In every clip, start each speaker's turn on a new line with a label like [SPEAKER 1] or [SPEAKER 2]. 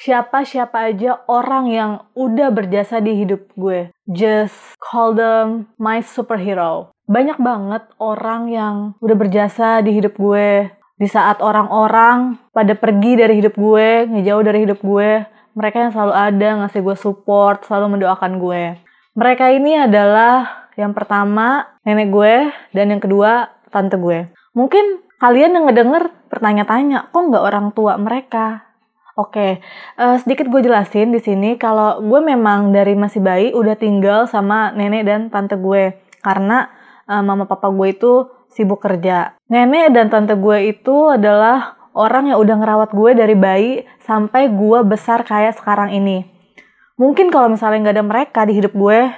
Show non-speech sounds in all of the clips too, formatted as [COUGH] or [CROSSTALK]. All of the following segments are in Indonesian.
[SPEAKER 1] siapa-siapa aja orang yang udah berjasa di hidup gue. Just call them my superhero. Banyak banget orang yang udah berjasa di hidup gue. Di saat orang-orang pada pergi dari hidup gue, ngejauh dari hidup gue, mereka yang selalu ada ngasih gue support, selalu mendoakan gue. Mereka ini adalah yang pertama nenek gue dan yang kedua tante gue. Mungkin kalian yang ngedenger bertanya-tanya, kok nggak orang tua mereka? Oke, uh, sedikit gue jelasin di sini kalau gue memang dari masih bayi udah tinggal sama nenek dan tante gue karena uh, mama papa gue itu sibuk kerja. Nenek dan tante gue itu adalah orang yang udah ngerawat gue dari bayi sampai gue besar kayak sekarang ini. Mungkin kalau misalnya nggak ada mereka di hidup gue,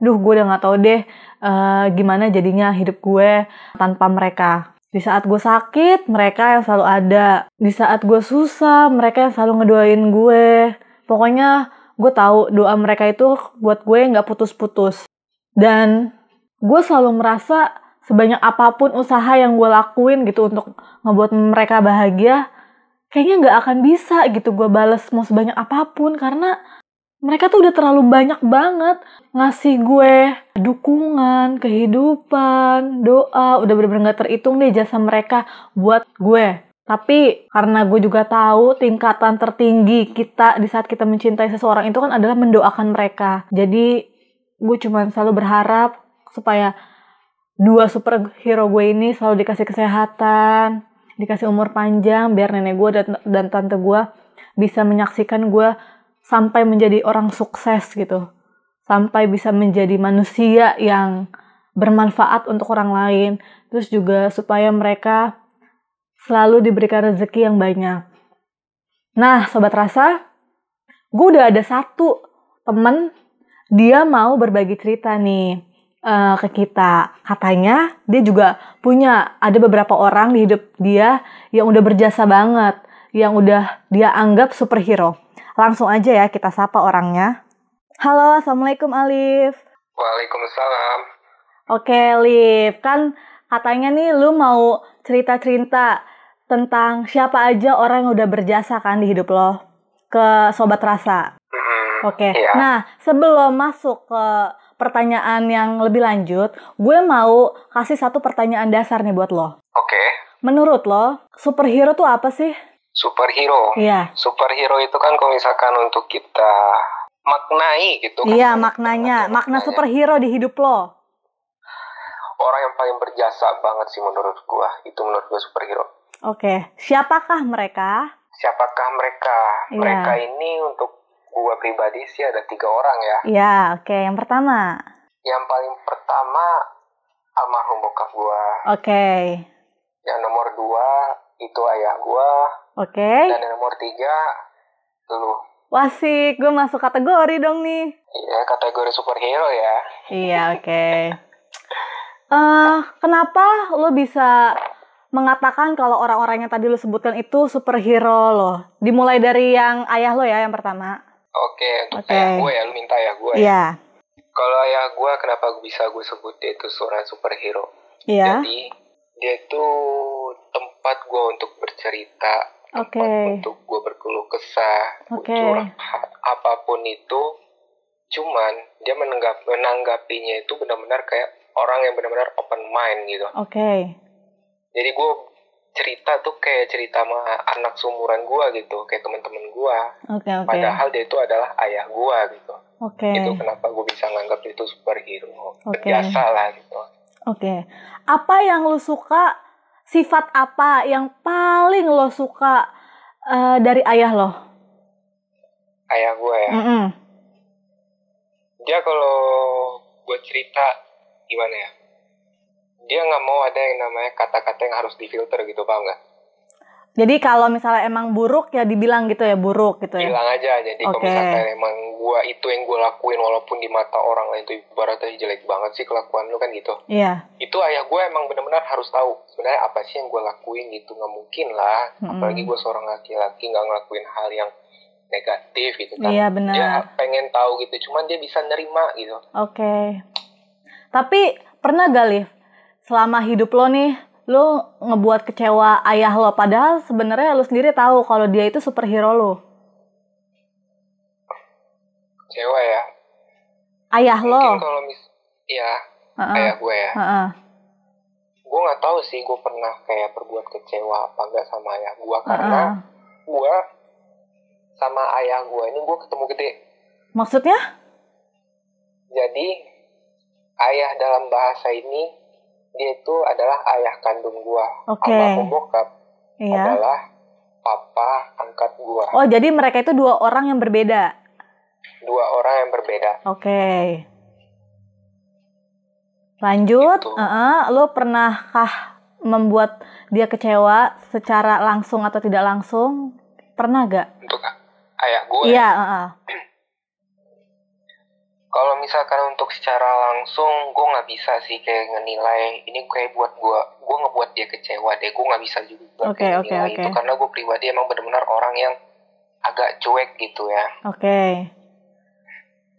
[SPEAKER 1] duh gue udah nggak tahu deh uh, gimana jadinya hidup gue tanpa mereka. Di saat gue sakit, mereka yang selalu ada. Di saat gue susah, mereka yang selalu ngedoain gue. Pokoknya gue tahu doa mereka itu buat gue nggak putus-putus. Dan gue selalu merasa sebanyak apa pun usaha yang gue lakuin gitu untuk ngebuat mereka bahagia, kayaknya nggak akan bisa gitu gue bales mau sebanyak apa pun karena mereka tuh udah terlalu banyak banget ngasih gue dukungan, kehidupan, doa, udah bener-bener gak terhitung deh jasa mereka buat gue. Tapi karena gue juga tahu tingkatan tertinggi kita di saat kita mencintai seseorang itu kan adalah mendoakan mereka. Jadi gue cuma selalu berharap supaya dua superhero gue ini selalu dikasih kesehatan, dikasih umur panjang biar nenek gue dan, dan tante gue bisa menyaksikan gue sampai menjadi orang sukses gitu. Sampai bisa menjadi manusia yang bermanfaat untuk orang lain. Terus juga supaya mereka selalu diberikan rezeki yang banyak. Nah, sobat rasa, gue udah ada satu temen dia mau berbagi cerita nih uh, ke kita. Katanya dia juga punya ada beberapa orang di hidup dia yang udah berjasa banget, yang udah dia anggap superhero. Langsung aja ya kita sapa orangnya. Halo, assalamualaikum Alif.
[SPEAKER 2] Waalaikumsalam.
[SPEAKER 1] Oke, Alif. Kan katanya nih lu mau cerita-cerita tentang siapa aja orang yang udah berjasa kan di hidup lo ke sobat rasa. Oke. Okay. Iya. Nah, sebelum masuk ke pertanyaan yang lebih lanjut, gue mau kasih satu pertanyaan dasar nih buat lo.
[SPEAKER 2] Oke. Okay.
[SPEAKER 1] Menurut lo, superhero tuh apa sih?
[SPEAKER 2] Superhero?
[SPEAKER 1] Iya.
[SPEAKER 2] Superhero itu kan kalau misalkan untuk kita maknai gitu
[SPEAKER 1] kan. Iya, maknanya. Makna superhero di hidup lo.
[SPEAKER 2] Orang yang paling berjasa banget sih menurut gue. Itu menurut gue superhero.
[SPEAKER 1] Oke. Siapakah mereka?
[SPEAKER 2] Siapakah mereka? Iya. Mereka ini untuk Gua pribadi sih ada tiga orang ya.
[SPEAKER 1] Iya, oke. Yang pertama?
[SPEAKER 2] Yang paling pertama almarhum bokap gua.
[SPEAKER 1] Oke.
[SPEAKER 2] Yang nomor dua itu ayah gua.
[SPEAKER 1] Oke. Okay.
[SPEAKER 2] Dan yang nomor tiga lu.
[SPEAKER 1] Wasik, gue masuk kategori dong nih.
[SPEAKER 2] Iya, kategori superhero ya.
[SPEAKER 1] Iya, [LAUGHS] oke. Okay. uh, eh, kenapa lo bisa mengatakan kalau orang-orang yang tadi lo sebutkan itu superhero lo? Dimulai dari yang ayah lo ya, yang pertama.
[SPEAKER 2] Oke, untuk okay. ayah gue ya, lu minta ayah gue
[SPEAKER 1] ya. Iya.
[SPEAKER 2] Kalau ayah gue, kenapa bisa gue sebut dia itu seorang superhero?
[SPEAKER 1] Iya.
[SPEAKER 2] Jadi, dia itu tempat gue untuk bercerita, tempat
[SPEAKER 1] okay.
[SPEAKER 2] untuk gue berkeluh kesah,
[SPEAKER 1] okay.
[SPEAKER 2] curhat, apa pun itu. Cuman, dia menanggap, menanggapinya itu benar-benar kayak orang yang benar-benar open mind gitu.
[SPEAKER 1] Oke. Okay.
[SPEAKER 2] Jadi gue cerita tuh kayak cerita sama anak sumuran gua gitu, kayak teman-teman gua.
[SPEAKER 1] Oke, okay, oke.
[SPEAKER 2] Okay. Padahal dia itu adalah ayah gua gitu.
[SPEAKER 1] Oke. Okay.
[SPEAKER 2] Itu kenapa gua bisa nganggap dia itu superhero. Okay. Biasa lah gitu.
[SPEAKER 1] Oke. Okay. Apa yang lu suka? Sifat apa yang paling lo suka uh, dari ayah lo?
[SPEAKER 2] Ayah gua ya.
[SPEAKER 1] Mm -hmm.
[SPEAKER 2] Dia kalau gue cerita gimana ya? dia nggak mau ada yang namanya kata-kata yang harus difilter gitu paham nggak?
[SPEAKER 1] Jadi kalau misalnya emang buruk ya dibilang gitu ya buruk gitu ya.
[SPEAKER 2] bilang aja jadi kalau
[SPEAKER 1] Oke.
[SPEAKER 2] misalkan emang gua itu yang gua lakuin walaupun di mata orang lain itu ibaratnya jelek banget sih kelakuan lu kan gitu
[SPEAKER 1] Iya.
[SPEAKER 2] itu ayah gue emang benar-benar harus tahu sebenarnya apa sih yang gue lakuin gitu nggak mungkin lah
[SPEAKER 1] Mm-mm.
[SPEAKER 2] apalagi gue seorang laki-laki nggak ngelakuin hal yang negatif gitu kan
[SPEAKER 1] Iya
[SPEAKER 2] dia
[SPEAKER 1] benar.
[SPEAKER 2] pengen tahu gitu cuman dia bisa nerima gitu
[SPEAKER 1] Oke. Tapi pernah gak Liv selama hidup lo nih lo ngebuat kecewa ayah lo padahal sebenarnya lo sendiri tahu kalau dia itu superhero lo.
[SPEAKER 2] cewek ya
[SPEAKER 1] Ayah lo.
[SPEAKER 2] mungkin kalau mis ya
[SPEAKER 1] Heeh.
[SPEAKER 2] ayah gue ya
[SPEAKER 1] Heeh.
[SPEAKER 2] gue nggak tahu sih gue pernah kayak berbuat kecewa apa enggak sama ayah gue karena gue sama ayah gue ini gue ketemu gede
[SPEAKER 1] Maksudnya?
[SPEAKER 2] Jadi ayah dalam bahasa ini dia itu adalah ayah kandung gua.
[SPEAKER 1] Oke.
[SPEAKER 2] Almarhum bokap
[SPEAKER 1] Iya.
[SPEAKER 2] adalah papa angkat gua.
[SPEAKER 1] Oh jadi mereka itu dua orang yang berbeda.
[SPEAKER 2] Dua orang yang berbeda.
[SPEAKER 1] Oke. Lanjut,
[SPEAKER 2] Gitu.
[SPEAKER 1] Heeh, lo pernahkah membuat dia kecewa secara langsung atau tidak langsung? Pernah gak?
[SPEAKER 2] Untuk ayah gua.
[SPEAKER 1] Iya, heeh. [CLEARS THROAT]
[SPEAKER 2] Kalau misalkan untuk secara langsung gua nggak bisa sih kayak ngenilai ini kayak buat gua gua ngebuat dia kecewa deh. Gua nggak bisa juga
[SPEAKER 1] Oke,
[SPEAKER 2] kayak
[SPEAKER 1] oke,
[SPEAKER 2] ngenilai
[SPEAKER 1] oke.
[SPEAKER 2] itu karena gua pribadi emang benar-benar orang yang agak cuek gitu ya.
[SPEAKER 1] Oke.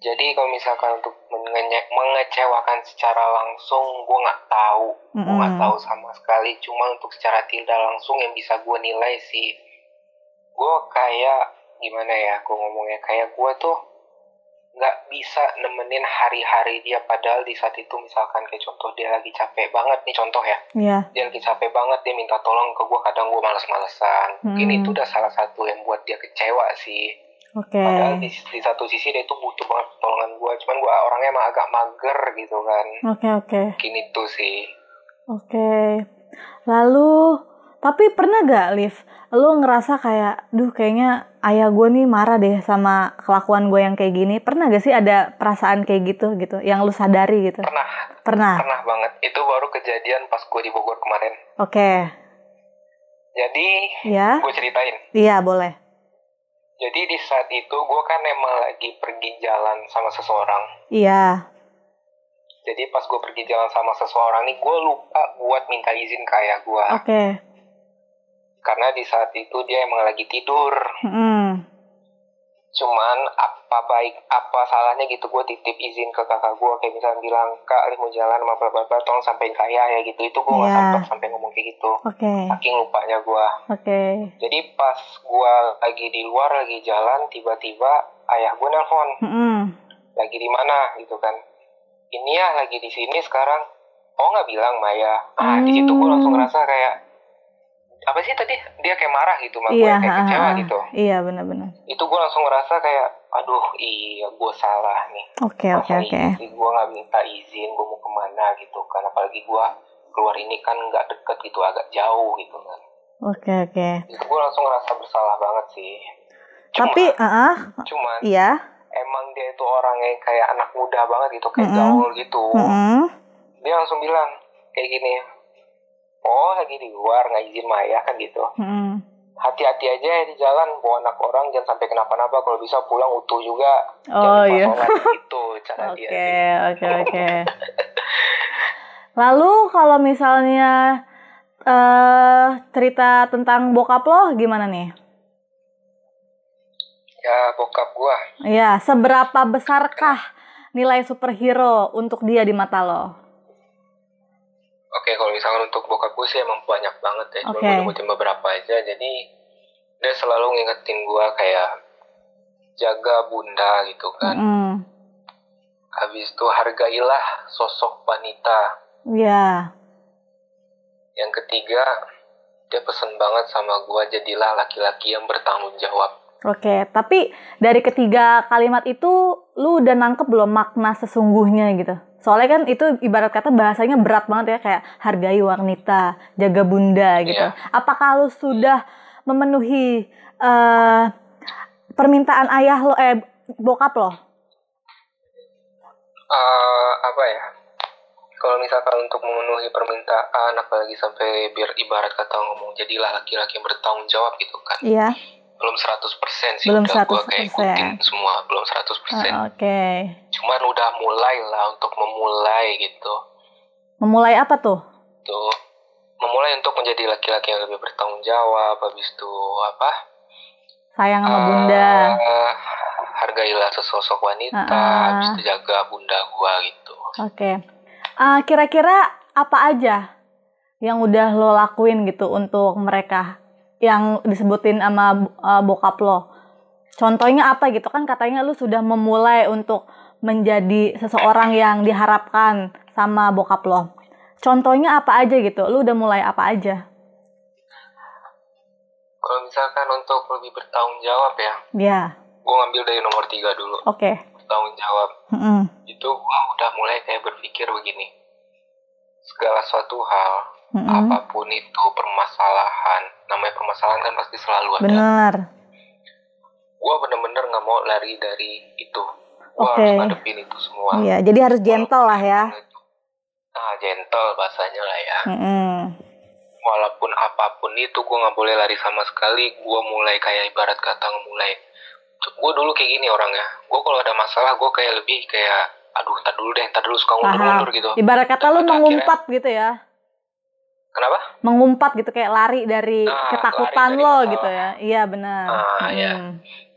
[SPEAKER 2] Jadi kalau misalkan untuk mengenye- mengecewakan secara langsung, gue nggak tahu, gue nggak tahu sama sekali. Cuma untuk secara tidak langsung yang bisa gue nilai sih, gue kayak gimana ya, gue ngomongnya kayak gue tuh nggak bisa nemenin hari-hari dia. Padahal di saat itu misalkan kayak contoh dia lagi capek banget nih contoh ya,
[SPEAKER 1] Iya.
[SPEAKER 2] dia lagi capek banget dia minta tolong ke gue, kadang gue males-malesan. Mungkin
[SPEAKER 1] Mm.
[SPEAKER 2] itu udah salah satu yang buat dia kecewa sih.
[SPEAKER 1] Oke.
[SPEAKER 2] Padahal di, di satu sisi dia itu butuh banget pertolongan gue, cuman gue orangnya emang agak mager gitu kan.
[SPEAKER 1] Oke, oke.
[SPEAKER 2] Mungkin itu sih.
[SPEAKER 1] Oke. Lalu, tapi pernah gak, Liv? Lo ngerasa kayak, duh kayaknya ayah gue nih marah deh sama kelakuan gue yang kayak gini. Pernah gak sih ada perasaan kayak gitu, gitu? Yang lo sadari gitu?
[SPEAKER 2] Pernah,
[SPEAKER 1] Pernah?
[SPEAKER 2] pernah banget. Itu baru kejadian pas gue di Bogor kemarin.
[SPEAKER 1] Oke.
[SPEAKER 2] Jadi,
[SPEAKER 1] Ya?
[SPEAKER 2] gue ceritain.
[SPEAKER 1] Iya, boleh.
[SPEAKER 2] Jadi di saat itu gue kan emang lagi pergi jalan sama seseorang.
[SPEAKER 1] Iya.
[SPEAKER 2] Jadi pas gue pergi jalan sama seseorang nih, gue lupa buat minta izin ke ayah gue.
[SPEAKER 1] Oke.
[SPEAKER 2] Karena di saat itu dia emang lagi tidur.
[SPEAKER 1] Mm-mm.
[SPEAKER 2] Cuman apa baik apa salahnya gitu gue titip izin ke kakak gue kayak misalnya bilang kak Ali mau jalan sama bla tolong sampein ke ayah ya gitu itu gue
[SPEAKER 1] Iya.
[SPEAKER 2] sempet sampai ngomong kayak gitu
[SPEAKER 1] Oke.
[SPEAKER 2] saking lupanya gue
[SPEAKER 1] Oke.
[SPEAKER 2] jadi pas gue lagi di luar lagi jalan tiba-tiba ayah gue nelpon
[SPEAKER 1] Mm-mm.
[SPEAKER 2] lagi di mana gitu kan ini ya lagi di sini sekarang oh nggak bilang Maya ah di situ gue langsung
[SPEAKER 1] Hmm.
[SPEAKER 2] ngerasa kayak apa sih tadi dia kayak marah gitu sama gue
[SPEAKER 1] Iya,
[SPEAKER 2] kayak
[SPEAKER 1] ha,
[SPEAKER 2] kecewa
[SPEAKER 1] ha.
[SPEAKER 2] gitu
[SPEAKER 1] Iya, benar-benar.
[SPEAKER 2] itu gue langsung ngerasa kayak aduh iya gue salah nih
[SPEAKER 1] Oke, oke, oke.
[SPEAKER 2] gue nggak minta izin gue mau ke mana gitu kan apalagi gue keluar ini kan nggak deket gitu agak jauh gitu kan
[SPEAKER 1] Oke, oke.
[SPEAKER 2] itu gue langsung ngerasa bersalah banget sih Cuma,
[SPEAKER 1] Tapi, ah, ah,
[SPEAKER 2] cuman
[SPEAKER 1] iya.
[SPEAKER 2] emang dia itu orang yang kayak anak muda banget gitu kayak
[SPEAKER 1] Mm-mm.
[SPEAKER 2] gaul gitu
[SPEAKER 1] Mm-mm.
[SPEAKER 2] dia langsung bilang kayak gini oh lagi di luar nggak izin Maya kan gitu
[SPEAKER 1] Mm-mm.
[SPEAKER 2] hati-hati aja ya di jalan bawa anak orang jangan sampai kenapa-napa kalau bisa pulang utuh juga
[SPEAKER 1] Oh, iya.
[SPEAKER 2] gitu [LAUGHS] cara dia
[SPEAKER 1] Oke, oke, oke. Lalu kalau misalnya eh cerita tentang bokap lo gimana nih?
[SPEAKER 2] ya bokap gua
[SPEAKER 1] Ya, seberapa besarkah nilai superhero untuk dia di mata lo?
[SPEAKER 2] Oke, kalau misalkan untuk bokap gue sih emang banyak banget ya. Cuma
[SPEAKER 1] Oke.
[SPEAKER 2] gue nyebutin beberapa aja. Jadi dia selalu ngingetin gue kayak jaga bunda gitu kan.
[SPEAKER 1] Mm,
[SPEAKER 2] Habis itu hargailah sosok wanita.
[SPEAKER 1] ya,
[SPEAKER 2] Yang ketiga, dia pesen banget sama gue jadilah laki-laki yang bertanggung jawab.
[SPEAKER 1] oke. Tapi dari ketiga kalimat itu, lu udah nangkep belum makna sesungguhnya gitu? Soalnya kan itu ibarat kata bahasanya berat banget ya, kayak hargai wanita, jaga bunda gitu.
[SPEAKER 2] Iya.
[SPEAKER 1] Apakah lu sudah memenuhi eh, permintaan ayah lo, eh bokap lo?
[SPEAKER 2] Eh, apa ya? kalau misalkan untuk memenuhi permintaan apalagi sampai biar ibarat kata ngomong jadilah laki-laki yang bertanggung jawab gitu kan
[SPEAKER 1] Iya.
[SPEAKER 2] Belum 100% sih
[SPEAKER 1] Belum
[SPEAKER 2] udah gua kayak
[SPEAKER 1] 100%.
[SPEAKER 2] ikutin semua belum 100%
[SPEAKER 1] Ah, Oke.
[SPEAKER 2] cuman udah mulai lah untuk memulai gitu
[SPEAKER 1] Memulai apa tuh?
[SPEAKER 2] tuh memulai untuk menjadi laki-laki yang lebih bertanggung jawab habis itu apa
[SPEAKER 1] Sayang sama bunda.
[SPEAKER 2] Eh, hargailah sesosok wanita
[SPEAKER 1] Ah, ah.
[SPEAKER 2] habis itu jaga bunda gua gitu
[SPEAKER 1] Oke. Ah, kira-kira apa aja yang udah lo lakuin gitu untuk mereka yang disebutin sama uh, bokap lo? Contohnya apa gitu kan katanya lu sudah memulai untuk menjadi seseorang yang diharapkan sama bokap lo. Contohnya apa aja gitu? Lu udah mulai apa aja?
[SPEAKER 2] kalau misalkan untuk lebih bertanggung jawab ya
[SPEAKER 1] Ya,
[SPEAKER 2] gua ngambil dari nomor tiga dulu
[SPEAKER 1] oke.
[SPEAKER 2] bertanggung jawab
[SPEAKER 1] Mm-mm.
[SPEAKER 2] itu gua udah mulai kayak berpikir begini segala suatu hal
[SPEAKER 1] Mm-mm.
[SPEAKER 2] apa pun itu permasalahan namanya permasalahan kan pasti selalu ada
[SPEAKER 1] Bener.
[SPEAKER 2] gua bener-bener nggak mau lari dari itu gua
[SPEAKER 1] Oke.
[SPEAKER 2] harus ngadepin itu semua
[SPEAKER 1] Iya, jadi harus gentle lah ya.
[SPEAKER 2] nah gentle bahasanya lah ya
[SPEAKER 1] Mm-mm.
[SPEAKER 2] walaupun apa pun itu gue nggak boleh lari sama sekali gue mulai kayak ibarat kata ngemulai gue dulu kayak gini orangnya gue kalau ada masalah gue kayak lebih kayak aduh ntar dulu deh ntar dulu suka ngundur-ngundur gitu
[SPEAKER 1] Ibarat kata lu mengumpat gitu ya.
[SPEAKER 2] Kenapa
[SPEAKER 1] Mengumpat gitu kayak lari dari
[SPEAKER 2] Nah,
[SPEAKER 1] ketakutan
[SPEAKER 2] lari dari
[SPEAKER 1] lo
[SPEAKER 2] masalah.
[SPEAKER 1] gitu ya. Iya benar.
[SPEAKER 2] Ah, iya.
[SPEAKER 1] Mm.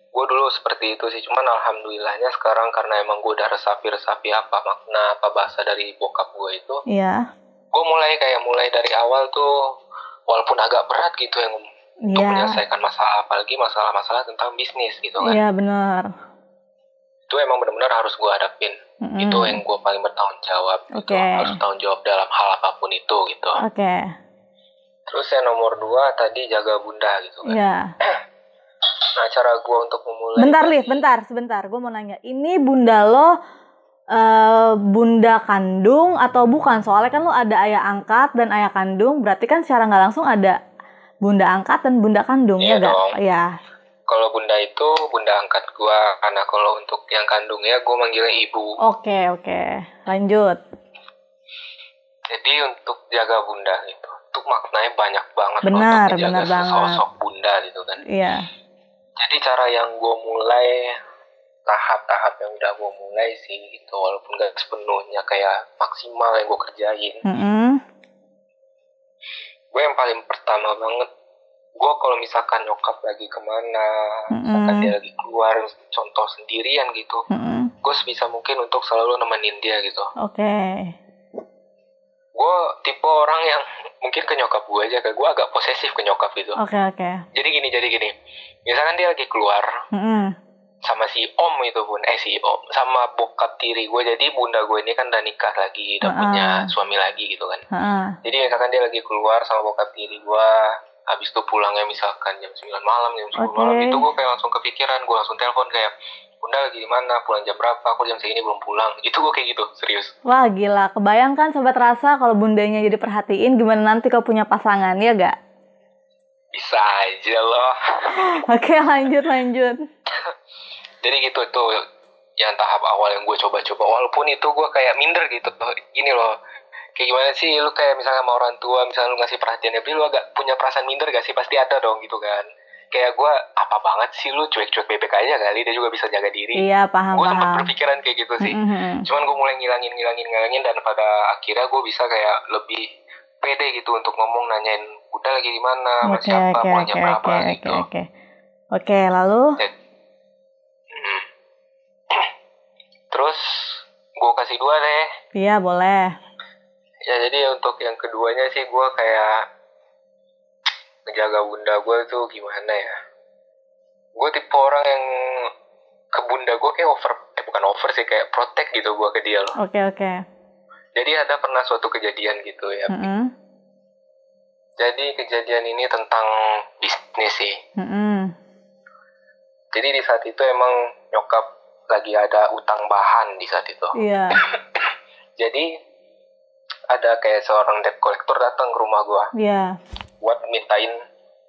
[SPEAKER 2] gue dulu seperti itu sih cuman alhamdulillahnya sekarang karena emang gue udah resapi-resapi apa makna apa bahasa dari bokap gue itu
[SPEAKER 1] Iya.
[SPEAKER 2] gue mulai kayak mulai dari awal tuh walaupun agak berat gitu yang untuk
[SPEAKER 1] Iya.
[SPEAKER 2] menyelesaikan masalah apalagi masalah-masalah tentang bisnis gitu kan
[SPEAKER 1] Iya benar.
[SPEAKER 2] itu emang benar-benar harus gue hadapin
[SPEAKER 1] Mm-mm.
[SPEAKER 2] itu yang gue paling bertanggung jawab gitu.
[SPEAKER 1] Oke.
[SPEAKER 2] harus tanggung jawab dalam hal apa pun itu gitu
[SPEAKER 1] Oke.
[SPEAKER 2] terus yang nomor dua tadi jaga bunda gitu kan
[SPEAKER 1] Iya. [CLEARS THROAT]
[SPEAKER 2] nah cara gue untuk memulai
[SPEAKER 1] Bentar, Liv, bentar, sebentar. Gue mau nanya. Ini bunda lo eh bunda kandung atau bukan? Soalnya kan lo ada ayah angkat dan ayah kandung. Berarti kan secara nggak langsung ada bunda angkat dan bunda kandung
[SPEAKER 2] Iya
[SPEAKER 1] ya gak? Iya.
[SPEAKER 2] Kalau bunda itu bunda angkat gue karena kalau untuk yang kandungnya gue manggilnya ibu
[SPEAKER 1] Oke, oke. Lanjut.
[SPEAKER 2] jadi untuk jaga bunda itu maknanya banyak banget
[SPEAKER 1] Benar,
[SPEAKER 2] untuk
[SPEAKER 1] benar banget.
[SPEAKER 2] sesosok bunda gitu kan
[SPEAKER 1] Iya.
[SPEAKER 2] jadi cara yang gue mulai tahap-tahap yang udah gue mulai sih gitu walaupun gak sepenuhnya kayak maksimal yang gue kerjain
[SPEAKER 1] Mm-mm.
[SPEAKER 2] gue yang paling pertama banget gue kalau misalkan nyokap lagi ke mana misalkan
[SPEAKER 1] Mm-mm.
[SPEAKER 2] dia lagi keluar contoh sendirian gitu
[SPEAKER 1] Mm-mm.
[SPEAKER 2] gue sebisa mungkin untuk selalu nemenin dia gitu
[SPEAKER 1] Oke.
[SPEAKER 2] gue tipe orang yang mungkin ke nyokap gue aja kayak gue agak posesif ke nyokap gitu
[SPEAKER 1] Oke, oke.
[SPEAKER 2] jadi gini jadi gini misalkan dia lagi keluar
[SPEAKER 1] Mm-mm.
[SPEAKER 2] sama si om itu pun eh si om sama bokap tiri gue jadi bunda gue ini kan udah nikah lagi udah
[SPEAKER 1] Ah.
[SPEAKER 2] punya suami lagi gitu kan
[SPEAKER 1] Ha-ha.
[SPEAKER 2] jadi misalkan dia lagi keluar sama bokap tiri gue habis itu pulangnya misalkan jam 9 malam jam 10
[SPEAKER 1] Oke.
[SPEAKER 2] malam itu gue kayak langsung kepikiran gue langsung telepon kayak bunda lagi di mana? Pulang jam berapa? Aku jam segini belum pulang. [LAUGHS] Itu gue kayak gitu serius.
[SPEAKER 1] Wah gila, kebayangkan sobat rasa kalau bundanya jadi perhatiin gimana nanti kau punya pasangan ya gak?
[SPEAKER 2] bisa aja loh. [LAUGHS]
[SPEAKER 1] Oke lanjut lanjut. [LAUGHS]
[SPEAKER 2] jadi gitu tuh yang tahap awal yang gue coba-coba. Walaupun itu gue kayak minder gitu. Gini loh kayak gimana sih lu kayak misalnya sama orang tua misalnya lu ngasih perhatian tapi lu agak punya perasaan minder gak sih pasti ada dong gitu kan kayak gue apa banget sih lu cuek-cuek bebek aja kali dia juga bisa jaga diri
[SPEAKER 1] Iya paham
[SPEAKER 2] gue sempat berpikiran kayak gitu sih
[SPEAKER 1] Mm-mm.
[SPEAKER 2] cuman gue mulai ngilangin ngilangin ngilangin dan pada akhirnya gue bisa kayak lebih pede gitu untuk ngomong nanyain udah lagi di mana
[SPEAKER 1] Oke
[SPEAKER 2] siapa
[SPEAKER 1] oke
[SPEAKER 2] pulang
[SPEAKER 1] oke
[SPEAKER 2] jam berapa
[SPEAKER 1] oke oke
[SPEAKER 2] gitu
[SPEAKER 1] oke. Oke lalu?
[SPEAKER 2] Hmm. [CLEARS THROAT] Terus gue kasih dua deh.
[SPEAKER 1] Iya boleh.
[SPEAKER 2] Ya jadi untuk yang keduanya sih gue kayak ngejaga bunda gue tuh gimana ya? Gue tipe orang yang ke bunda gue kayak over, eh bukan over sih kayak protect gitu gue ke dia loh.
[SPEAKER 1] Oke oke.
[SPEAKER 2] Jadi ada pernah suatu kejadian gitu ya.
[SPEAKER 1] Mm-mm.
[SPEAKER 2] Jadi kejadian ini tentang bisnis sih.
[SPEAKER 1] Mm-mm.
[SPEAKER 2] Jadi di saat itu emang nyokap lagi ada utang bahan di saat itu.
[SPEAKER 1] Iya. [COUGHS]
[SPEAKER 2] Jadi ada kayak seorang debt collector datang ke rumah gua
[SPEAKER 1] Iya.
[SPEAKER 2] buat mintain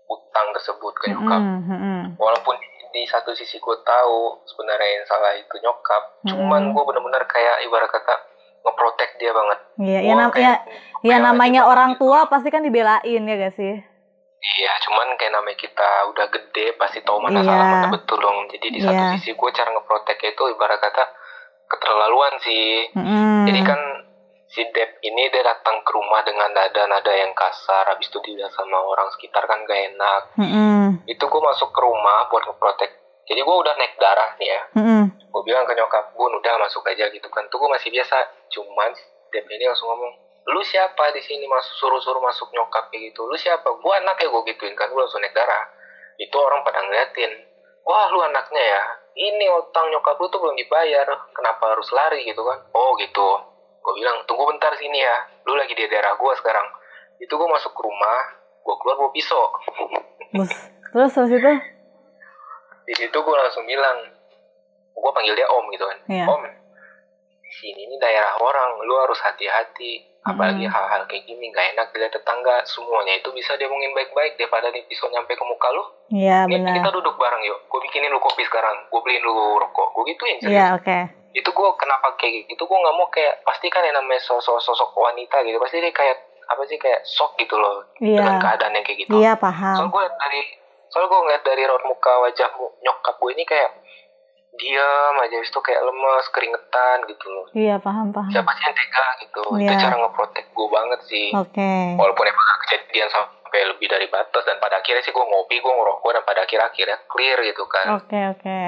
[SPEAKER 2] utang tersebut ke nyokap.
[SPEAKER 1] Mm-mm, mm-mm.
[SPEAKER 2] Walaupun di satu sisi gue tahu sebenarnya yang salah itu nyokap,
[SPEAKER 1] Mm-mm.
[SPEAKER 2] cuman gue bener-bener kayak ibarat kata ngeprotek dia banget
[SPEAKER 1] Iya, ya,
[SPEAKER 2] Gua
[SPEAKER 1] nam-
[SPEAKER 2] kayak-
[SPEAKER 1] ya, ya namanya orang
[SPEAKER 2] banget
[SPEAKER 1] tua pasti kan dibelain ya gak sih?
[SPEAKER 2] Iya, cuman kayak namanya kita udah gede pasti tahu mana
[SPEAKER 1] Iya.
[SPEAKER 2] salah mana betul dong. Jadi di satu
[SPEAKER 1] Iya.
[SPEAKER 2] sisi gue cara ngeproteknya itu ibarat kata keterlaluan sih.
[SPEAKER 1] Mm-mm.
[SPEAKER 2] Jadi kan si Dep ini dia datang ke rumah dengan nada-nada yang kasar, habis itu dilihat sama orang sekitar kan gak enak.
[SPEAKER 1] Mm-mm.
[SPEAKER 2] Itu gue masuk ke rumah buat ngeprotek. Jadi gue udah naik darah nih ya.
[SPEAKER 1] Mm-mm.
[SPEAKER 2] Gue bilang ke nyokap gue udah masuk aja gitu kan. Tuh gue masih biasa. Cuman Dep ini langsung ngomong, lu siapa di sini masuk suruh-suruh masuk nyokap kayak gitu. Lu siapa? Gue anak ya gue gituin kan. Gue langsung naik darah. Itu orang pada ngeliatin. Wah lu anaknya ya. Ini utang nyokap lu tuh belum dibayar. Kenapa harus lari gitu kan? Oh gitu. Gue bilang tunggu bentar sini ya. Lu lagi di daerah gue sekarang. Itu gue masuk ke rumah. Gue keluar bawa pisau.
[SPEAKER 1] Terus habis itu?
[SPEAKER 2] di situ gue langsung bilang gue panggil dia om gitu kan
[SPEAKER 1] Iya.
[SPEAKER 2] om di sini ini daerah orang lu harus hati-hati apalagi
[SPEAKER 1] Mm-mm.
[SPEAKER 2] hal-hal kayak gini gak enak dilihat tetangga semuanya itu bisa diomongin baik-baik daripada nih pisau nyampe ke muka lu
[SPEAKER 1] Iya
[SPEAKER 2] kita
[SPEAKER 1] benar.
[SPEAKER 2] duduk bareng yuk gue bikinin lu kopi sekarang gue beliin lu rokok gue gituin.
[SPEAKER 1] Iya oke.
[SPEAKER 2] Itu gue kenapa kayak gitu gue nggak mau kayak pasti kan yang namanya sosok sosok wanita gitu pasti dia kayak apa sih kayak shock gitu loh dengan
[SPEAKER 1] Iya.
[SPEAKER 2] keadaan yang kayak gitu
[SPEAKER 1] Iya
[SPEAKER 2] soal
[SPEAKER 1] paham.
[SPEAKER 2] gue dari soal gue ngeliat dari raut muka wajah nyokap gue ini kayak diam aja itu kayak lemes keringetan gitu loh
[SPEAKER 1] Iya paham paham.
[SPEAKER 2] siapa sih yang tega gitu itu
[SPEAKER 1] Iya.
[SPEAKER 2] cara ngeprotek gue banget sih
[SPEAKER 1] Oke.
[SPEAKER 2] walaupun emang kejadian sampai lebih dari batas dan pada akhirnya sih gue ngopi gue ngerokok dan pada akhir akhirnya clear gitu kan
[SPEAKER 1] Oke oke.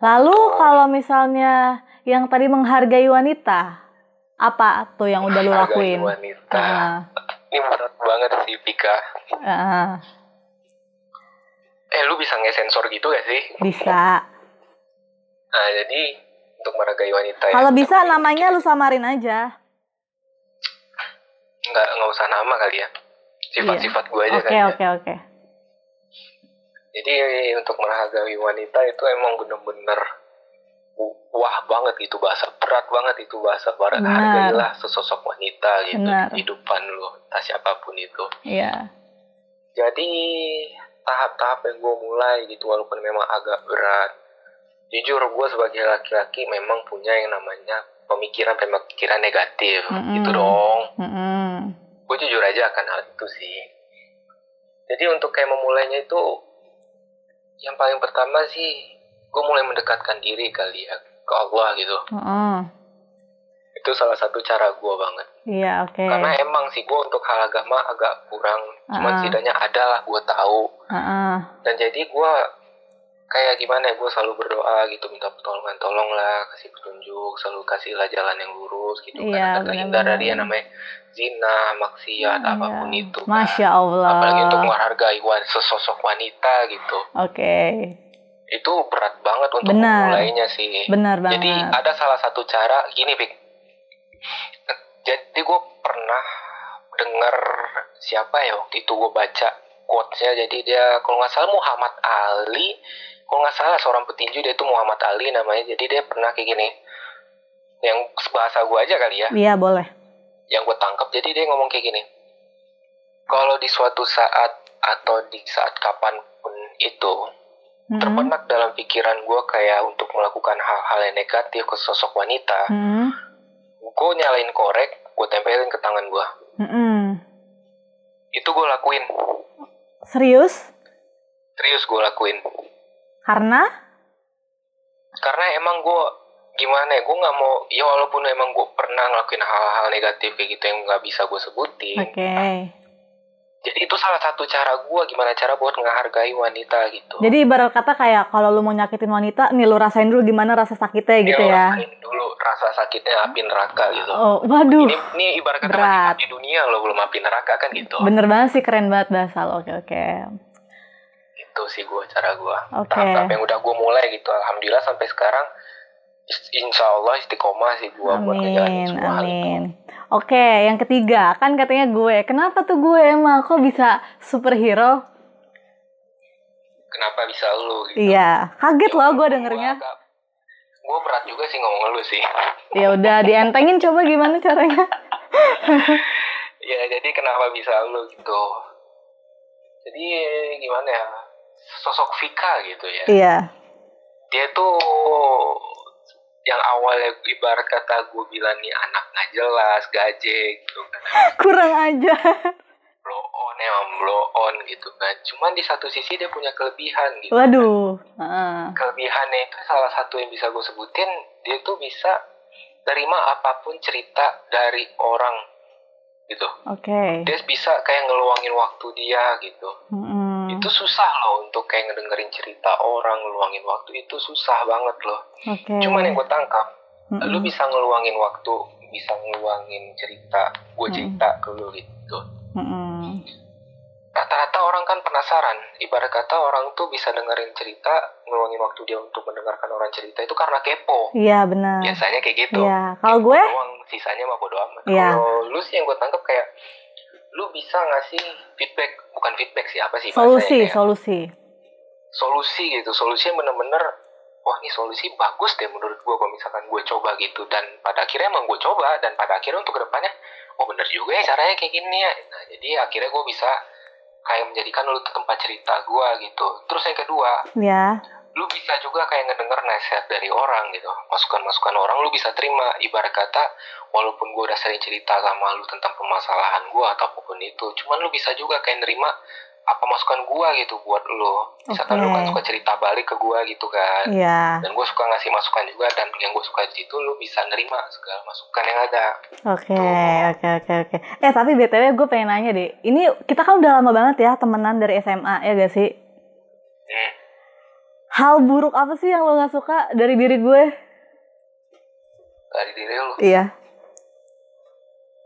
[SPEAKER 1] Lalu kalau misalnya yang tadi menghargai wanita, apa tuh yang udah lu lakuin?
[SPEAKER 2] wanita
[SPEAKER 1] Ah,
[SPEAKER 2] ini berat banget sih Pika
[SPEAKER 1] ah,
[SPEAKER 2] eh lu bisa nge-sensor gitu gak sih
[SPEAKER 1] bisa.
[SPEAKER 2] nah jadi untuk menghargai wanita ya,
[SPEAKER 1] Kalau bisa namanya lu samarin aja.
[SPEAKER 2] nggak nggak usah nama kali ya sifat-sifat gue aja
[SPEAKER 1] Oke
[SPEAKER 2] kan ya.
[SPEAKER 1] oke oke.
[SPEAKER 2] Jadi untuk menghargai wanita itu emang bener-bener wah banget gitu bahasa berat banget itu bahasa berat
[SPEAKER 1] Benar.
[SPEAKER 2] hargailah sesosok wanita gitu
[SPEAKER 1] Benar.
[SPEAKER 2] di kehidupan lu entah siapa pun itu
[SPEAKER 1] Iya.
[SPEAKER 2] jadi tahap-tahap yang gue mulai gitu walaupun memang agak berat jujur gue sebagai laki-laki memang punya yang namanya pemikiran-pemikiran negatif
[SPEAKER 1] Mm-mm.
[SPEAKER 2] gitu dong
[SPEAKER 1] Mm-mm.
[SPEAKER 2] gue jujur aja akan hal itu sih jadi untuk kayak memulainya itu yang paling pertama sih gue mulai mendekatkan diri kali ya ke Allah gitu
[SPEAKER 1] Mm-mm.
[SPEAKER 2] itu salah satu cara gue banget
[SPEAKER 1] Iya oke.
[SPEAKER 2] karena emang sih gue untuk hal agama agak kurang cuman
[SPEAKER 1] Ah.
[SPEAKER 2] setidaknya ada lah gue tahu
[SPEAKER 1] Heeh.
[SPEAKER 2] dan jadi gue kayak gimana ya gue selalu berdoa gitu minta pertolongan tolonglah kasih petunjuk selalu kasihlah jalan yang lurus gitu
[SPEAKER 1] Iya,
[SPEAKER 2] kan terhindar dari yang namanya zina maksiat apa pun
[SPEAKER 1] Iya.
[SPEAKER 2] itu kan.
[SPEAKER 1] Masya Allah.
[SPEAKER 2] apalagi untuk menghargai wan- sesosok wanita gitu
[SPEAKER 1] Oke.
[SPEAKER 2] itu berat banget untuk
[SPEAKER 1] Benar.
[SPEAKER 2] memulainya sih
[SPEAKER 1] Benar banget.
[SPEAKER 2] jadi ada salah satu cara gini Pik jadi gue pernah dengar siapa ya waktu itu gue baca quotesnya jadi dia kalau nggak salah Muhammad Ali kalau nggak salah seorang petinju dia itu Muhammad Ali namanya jadi dia pernah kayak gini yang bahasa gue aja kali ya
[SPEAKER 1] Iya boleh.
[SPEAKER 2] Yang gue tangkap jadi dia ngomong kayak gini kalau di suatu saat atau di saat kapan pun itu
[SPEAKER 1] Mm-mm.
[SPEAKER 2] terbenak dalam pikiran gue kayak untuk melakukan hal-hal yang negatif ke sosok wanita
[SPEAKER 1] Mm-mm.
[SPEAKER 2] gue nyalain korek gue tempelin ke tangan gue
[SPEAKER 1] Mm-mm.
[SPEAKER 2] itu gue lakuin
[SPEAKER 1] Serius?
[SPEAKER 2] serius gue lakuin
[SPEAKER 1] Karena?
[SPEAKER 2] karena emang gue gimana ya gue nggak mau ya walaupun emang gue pernah ngelakuin hal-hal negatif kayak gitu yang nggak bisa gue sebutin
[SPEAKER 1] Oke.
[SPEAKER 2] jadi itu salah satu cara gue gimana cara buat ngehargai wanita gitu
[SPEAKER 1] Jadi ibarat kata kayak kalau lu mau nyakitin wanita, nih lu rasain dulu gimana rasa sakitnya
[SPEAKER 2] Dia
[SPEAKER 1] gitu ya.
[SPEAKER 2] rasain dulu rasa sakitnya api neraka gitu
[SPEAKER 1] Oh, waduh.
[SPEAKER 2] ini ini ibarat kata
[SPEAKER 1] berat.
[SPEAKER 2] masih api dunia lo belum api neraka kan gitu
[SPEAKER 1] Bener banget sih, keren banget bahasa lo. Oke, oke.
[SPEAKER 2] itu sih gue cara gue
[SPEAKER 1] Oke.
[SPEAKER 2] tahap-tahap yang udah gue mulai gitu alhamdulillah sampai sekarang insya Allah istiqomah sih gue buat ngejalanin
[SPEAKER 1] Amin,
[SPEAKER 2] semua hal itu
[SPEAKER 1] amin. Oke, yang ketiga, kan katanya gue. Kenapa tuh gue emang kok bisa superhero?
[SPEAKER 2] kenapa bisa lu gitu
[SPEAKER 1] Iya, kaget loh gue dengernya.
[SPEAKER 2] gue berat juga sih ngomong lu sih
[SPEAKER 1] Ya udah dientengin coba gimana caranya? [LAUGHS]
[SPEAKER 2] ya jadi kenapa bisa lu gitu jadi gimana ya sosok Vika gitu ya
[SPEAKER 1] Iya.
[SPEAKER 2] dia tuh yang awalnya ibarat kata gue bilang nih anak nggak jelas gaje gitu kan.
[SPEAKER 1] Kurang aja.
[SPEAKER 2] Blow on emang blow on gitu kan. Cuman di satu sisi dia punya kelebihan gitu
[SPEAKER 1] waduh
[SPEAKER 2] kan. kelebihannya itu salah satu yang bisa gue sebutin dia tuh bisa terima apa pun cerita dari orang gitu.
[SPEAKER 1] Oke. Okay.
[SPEAKER 2] dia bisa kayak ngeluangin waktu dia gitu mm-hmm itu susah loh untuk kayak ngedengerin cerita orang ngeluangin waktu itu susah banget loh
[SPEAKER 1] okay.
[SPEAKER 2] cuman yang gue tangkap mm-hmm. lu bisa ngeluangin waktu bisa ngeluangin cerita gue cerita mm-hmm. ke lu gitu mm-hmm. rata-rata orang kan penasaran ibarat kata orang tuh bisa dengerin cerita ngeluangin waktu dia untuk mendengarkan orang cerita itu karena kepo
[SPEAKER 1] iya benar
[SPEAKER 2] biasanya kayak gitu
[SPEAKER 1] iya kalau gue
[SPEAKER 2] doang, sisanya mah bodo amat yeah. kalau lu sih yang gue tangkap kayak lu bisa ngasih feedback bukan feedback sih apa sih
[SPEAKER 1] solusi ya? solusi.
[SPEAKER 2] Solusi gitu solusi yang bener-bener wah ini solusi bagus deh menurut gue kalau misalkan gue coba gitu. Dan pada akhirnya emang gue coba dan pada akhirnya untuk ke depannya oh bener juga ya caranya kayak gini ya. Nah jadi akhirnya gue bisa kayak menjadikan lu tempat cerita gue gitu. Terus yang kedua
[SPEAKER 1] ya
[SPEAKER 2] lu bisa juga kayak ngedenger nasihat dari orang gitu. Masukan-masukan orang lu bisa terima. Ibarat kata walaupun gue udah sering cerita sama lu tentang permasalahan gue atau apa pun itu cuman lu bisa juga kayak nerima apa masukan gue gitu buat lu. Misalkan okay. lu kan suka cerita balik ke gue gitu kan.
[SPEAKER 1] Yeah.
[SPEAKER 2] dan gue suka ngasih masukan juga dan yang gue suka di situ lu bisa nerima segala masukan yang ada.
[SPEAKER 1] Oke oke oke oke. Eh tapi btw gue pengen nanya deh. Ini kita kan udah lama banget ya temenan dari SMA ya gak sih? Hmm hal buruk apa sih yang lo gak suka dari diri gue?
[SPEAKER 2] Dari diri lo?
[SPEAKER 1] Iya.